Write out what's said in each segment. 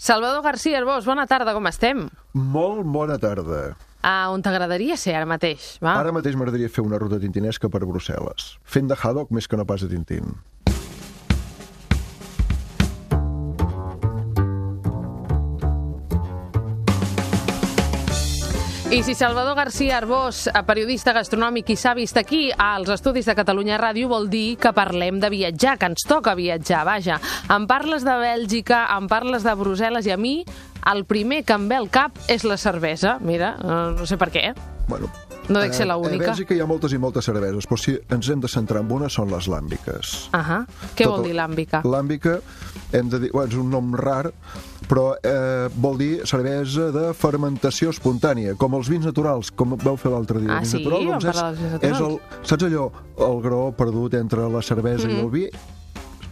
Salvador García Arbós, bona tarda, com estem? Molt bona tarda. A on t'agradaria ser ara mateix, va? Ara mateix m'agradaria fer una ruta tintinesca per Brussel·les, fent de haddock més que no pas de Tintín. I si Salvador García Arbós, eh, periodista gastronòmic i s'ha vist aquí als estudis de Catalunya Ràdio, vol dir que parlem de viatjar, que ens toca viatjar, vaja. Em parles de Bèlgica, em parles de Brussel·les i a mi el primer que em ve al cap és la cervesa. Mira, no, no sé per què. Bueno, No dec ser eh, l'única. A Bèlgica hi ha moltes i moltes cerveses, però si ens hem de centrar en una són les làmbiques. Ahà. Què Tot vol dir l'àmbica? Làmbica, hem de dir, bueno, és un nom rar, però eh, vol dir cervesa de fermentació espontània, com els vins naturals, com vau fer l'altre dia. Ah, sí? naturals, Vam doncs dels és, és el, saps allò, el graó perdut entre la cervesa Mm. i el vi?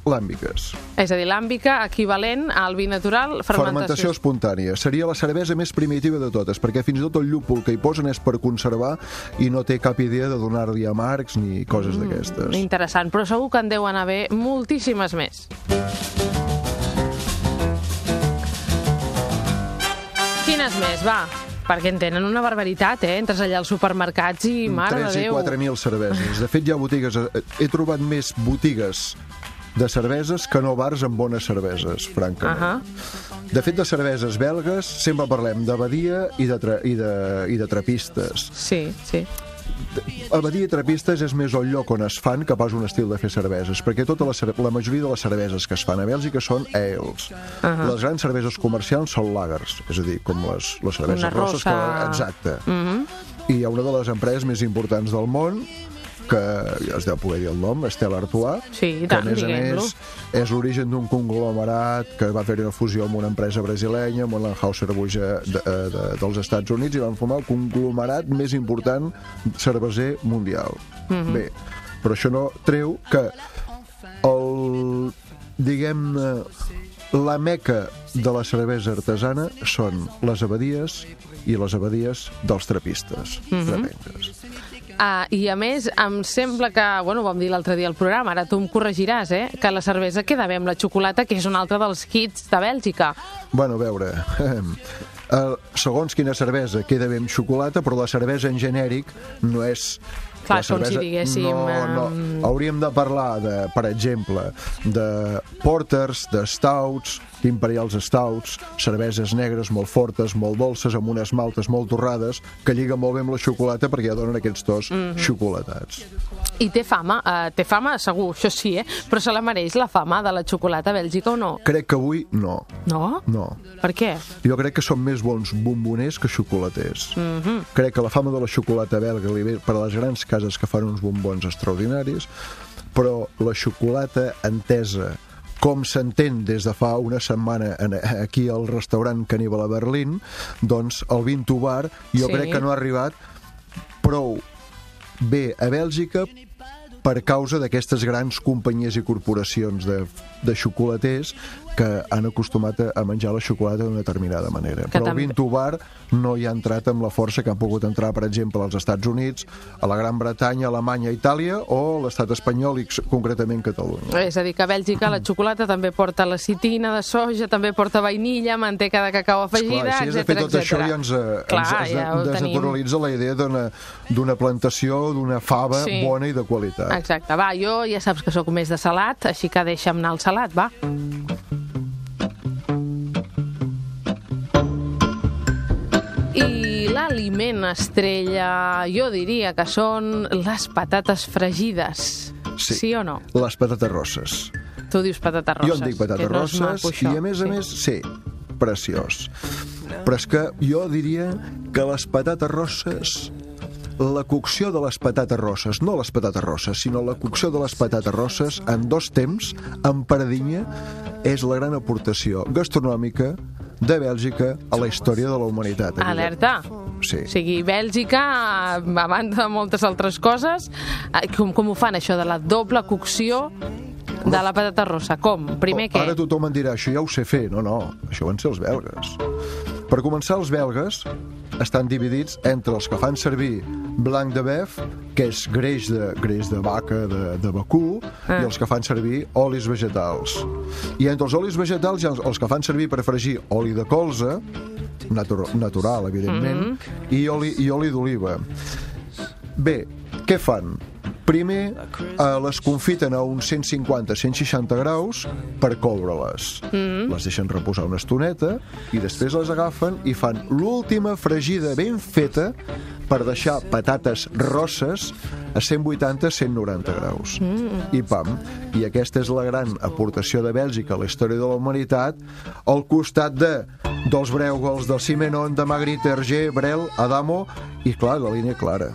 Làmbiques. És a dir, l'àmbica equivalent al vi natural, fermentació. Fermentació espontània. Seria la cervesa més primitiva de totes, perquè fins i tot el llúpol que hi posen és per conservar i no té cap idea de donar-li amargs ni coses d'aquestes. Interessant, però segur que en deuen haver moltíssimes més. Quines més, va? Perquè en tenen una barbaritat, eh? Entres allà als supermercats i, mare 3 de i Déu... 4.000 cerveses. De fet, hi ha botigues... eh, He trobat més botigues de cerveses que no bars amb bones cerveses, francament. Ahà. De fet, de cerveses belgues sempre parlem d'abadia i, de tra i, de, i de trapistes. Sí, sí. Abadia i trapistes és més el lloc on es fan que pas un estil de fer cerveses, perquè tota la, la majoria de les cerveses que es fan a Bèlgica són ales. Uh -huh. Les grans cerveses comercials són lagers, és a dir, com les, les cerveses Una rosses. Mm-hmm. Que, exacte. Uh -huh. I hi ha una de les empreses més importants del món que ja es deu poder dir el nom, Stella Artois, Sí, i que tant, a més a més és l'origen d'un conglomerat que va fer una fusió amb una empresa brasileña, amb l'Anheuser-Busch de, de, de, dels Estats Units, i van formar el conglomerat més important cerveser mundial. Mhm. Bé, però això no treu que el, diguem-ne, la meca de la cervesa artesana són les abadies i les abadies dels trapistes, Mhm. tremendes. Ah, I a més, em sembla que, bueno, ho vam dir l'altre dia al programa, ara tu em corregiràs, eh? Que la cervesa queda bé amb la xocolata, que és un altre dels hits de Bèlgica. Bueno, a veure, eh, segons quina cervesa queda bé amb xocolata, però la cervesa en genèric no és... Clar, la és com si diguéssim, No, no. em, Hauríem de parlar, de, per exemple, de porters, de stouts, d'imperials stouts, cerveses negres molt fortes, molt dolces, amb unes maltes molt torrades, que lliguen molt bé amb la xocolata perquè ja donen aquests tos Mhm. xocolatats. I té fama, eh, té fama segur, això sí, eh? Però se la mereix la fama de la xocolata a Bèlgica o no? Crec que avui no, No? no. Per què? Jo crec que són més bons bomboners que xocolaters. Mm -hmm. Crec que la fama de la xocolata belga li ve per a les grans cases que fan uns bombons extraordinaris, però la xocolata entesa com s'entén des de fa una setmana aquí al restaurant Caníbal a Berlín, doncs el Vinto Bar jo Sí. crec que no ha arribat prou bé a Bèlgica per causa d'aquestes grans companyies i corporacions de, de xocolaters que han acostumat a, menjar la xocolata d'una determinada manera. Que Però el Vinto Bar no hi ha entrat amb la força que han pogut entrar, per exemple, als Estats Units, a la Gran Bretanya, Alemanya, Itàlia o a l'estat espanyol i concretament Catalunya. És a dir, que a Bèlgica la xocolata també porta lecitina de soja, també porta vainilla, manteca de cacau afegida, Esclar, si és de fer etcètera, tot això etcètera. ja ens, eh, Clar, ens, ens ja ho tenim. desnaturalitza la idea d'una plantació, d'una fava Sí. bona i de qualitat. Exacte, va, jo ja saps que sóc més de salat, així que deixa'm anar al salat, va. I l'aliment estrella, jo diria que són les patates fregides. Sí, o no? Les patates rosses. Tu dius patates rosses. Jo en dic patates no rosses maco, això. i a més a Sí. més, sí, preciós. Però és que jo diria que les patates rosses la cocció de les patates rosses, no les patates rosses, sinó la cocció de les patates rosses en dos temps, en paradinya, és la gran aportació gastronòmica de Bèlgica a la història de la humanitat. Alerta. Sí. O sigui, Bèlgica, a banda de moltes altres coses, eh, com, com ho fan, això de la doble cocció de la patata rossa? Com? Primer què? Ara tothom em dirà, això ja ho sé fer. No, no, això van ser els belgues. Per començar, els belgues estan dividits entre els que fan servir blanc de bef, que és greix de, greix de vaca, de, de vacú, Ah. i els que fan servir olis vegetals. I entre els olis vegetals hi ha els que fan servir per fregir oli de colza, natur, natural, evidentment, i oli, i oli d'oliva. Bé, què fan? Primer eh, les confiten a uns 150-160 graus per coure-les. Mm. Les deixen reposar una estoneta i després les agafen i fan l'última fregida ben feta per deixar patates rosses a 180-190 graus. Mm. I pam. I aquesta és la gran aportació de Bèlgica a la història de la humanitat al costat de dels Breugols, del Simenon, de Magritte, Hergé, Brel, Adamo i, clar, la línia clara.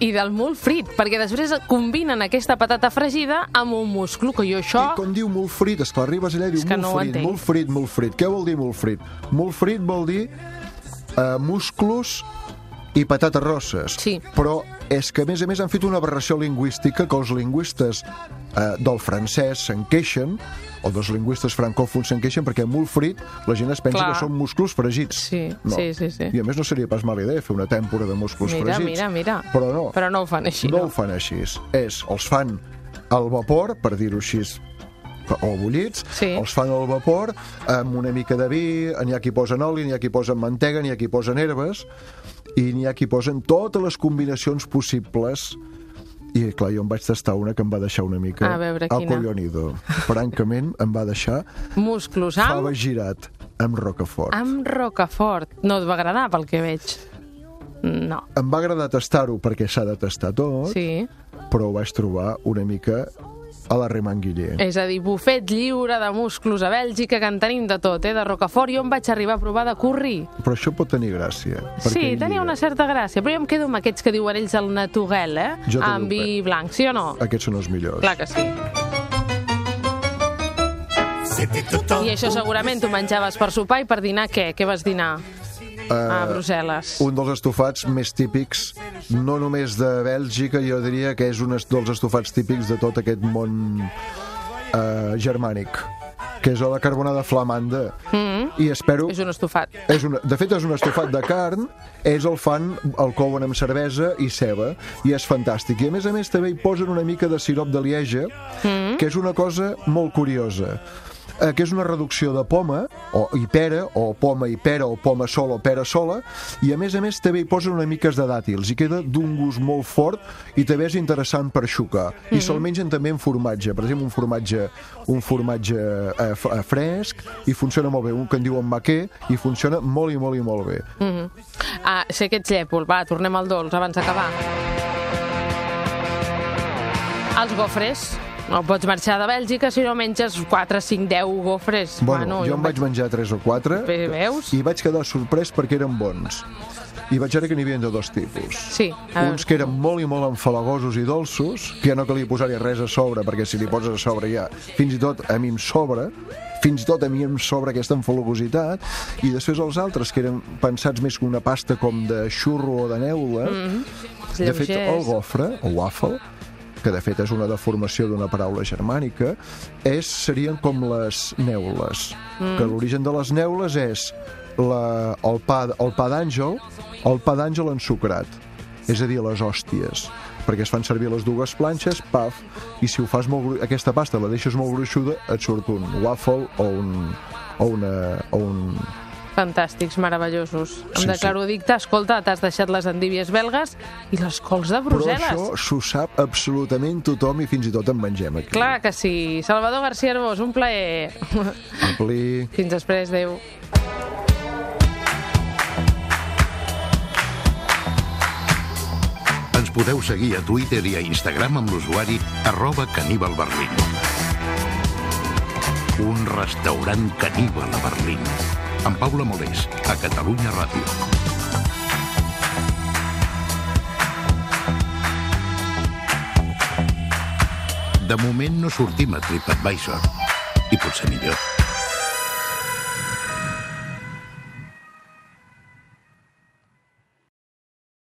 I del molt frit, perquè després combinen aquesta patata fregida amb un musclo, que jo això... I com diu molt frit, esclar, arribes allà i diu molt no frit, entenc. molt frit, molt frit. Què vol dir molt frit? Molt frit vol dir eh, musclos i patates rosses. Sí. Però és que, a més a més, han fet una aberració lingüística que els lingüistes eh, del francès se'n queixen, o dels lingüistes francòfons se'n queixen, perquè molt frit la gent es pensa Clar. que són musclos fregits. Sí, no. sí, sí, sí. I a més no seria pas mala idea fer una tèmpora de musclos Mira, fregits. mira, mira. Però no. Però no ho fan així, no no? ho fan així. És, els fan al vapor, per dir-ho així, o bullits, Sí. els fan al vapor amb una mica de vi, n'hi ha qui posen oli, n'hi ha qui posen mantega, n'hi ha qui posen herbes, i n'hi ha qui posen totes les combinacions possibles i clar, jo em vaig tastar una que em va deixar una mica A veure, quina? acollonido. Francament, em va deixar Musclos amb, fava girat amb rocafort. amb rocafort. No et va agradar, pel que veig. No. Em va agradar tastar-ho perquè s'ha de tastar tot, Sí. però ho vaig trobar una mica a la remanguiller. És a dir, bufet lliure de musclos a Bèlgica, que en tenim de tot, eh? De rocafort. Jo em vaig arribar a provar de curri. Però això pot tenir gràcia. Sí, tenia una certa gràcia, però jo em quedo amb aquests que diuen ells el naturel, eh? Jo amb ho vi blanc, sí o no? Aquests són els millors. Clar que sí. I això segurament tu menjaves per sopar i per dinar què? Què vas dinar a Brussel·les? Un dels estofats més típics, no només de Bèlgica, jo diria que és un dels estofats típics de tot aquest món eh, germànic, que és la carbonada flamanda. Mm. I espero... És un estofat. És una, de fet, és un estofat de carn, és el fan, el couen amb cervesa i ceba, i és fantàstic. I a més a més també hi posen una mica de sirop de lieja, mm. que és una cosa molt curiosa eh, que és una reducció de poma o, i pera, o poma i pera, o poma sola o pera sola, i a més a més també hi posen una miques de dàtils, i queda d'un gust molt fort, i també és interessant per xucar. I se'l mengen també en formatge, per exemple, un formatge, un formatge eh, eh, fresc, i funciona molt bé, un que en diuen maquer, i funciona molt i molt i molt bé. Mm. Ah, sé que ets llèpol. Va, tornem al dolç abans d'acabar. Els gofres. No pots marxar de Bèlgica si no menges 4, 5, 10 gofres. Bueno, jo en vaig menjar 3 o 4 Bé, veus? i vaig quedar sorprès perquè eren bons. I vaig veure que n'hi havia de dos tipus. Sí. Uns que eren molt i molt enfalagosos i dolços, que ja no calia posar-hi res a sobre, perquè si li poses a sobre ja, fins i tot a mi em sobra, fins i tot a mi em sobra aquesta enfalagositat, i després els altres, que eren pensats més com una pasta com de xurro o de neula, de fet, el gofre, o waffle, que de fet és una deformació d'una paraula germànica, és, serien com les neules. Mm. Que l'origen de les neules és la, el pa, el pa d'àngel, el pa d'àngel ensucrat, és a dir, les hòsties perquè es fan servir les dues planxes, paf, i si ho fas molt, gru- aquesta pasta la deixes molt gruixuda, et surt un waffle o un, o una, o un Fantàstics, meravellosos. Em Sí, declaro addicte. Escolta, t'has deixat les endívies belgues i les cols de Però Brussel·les. això s'ho sap absolutament tothom i fins i tot en mengem aquí. Clar que sí. Salvador García Arbós, un plaer. Ampli... Fins després, adeu. Ens podeu seguir a Twitter i a Instagram amb l'usuari arroba caníbalberlín. Un restaurant caníbal a Berlín. Amb Paula Molés, a Catalunya Ràdio. De moment no sortim a TripAdvisor. I potser millor.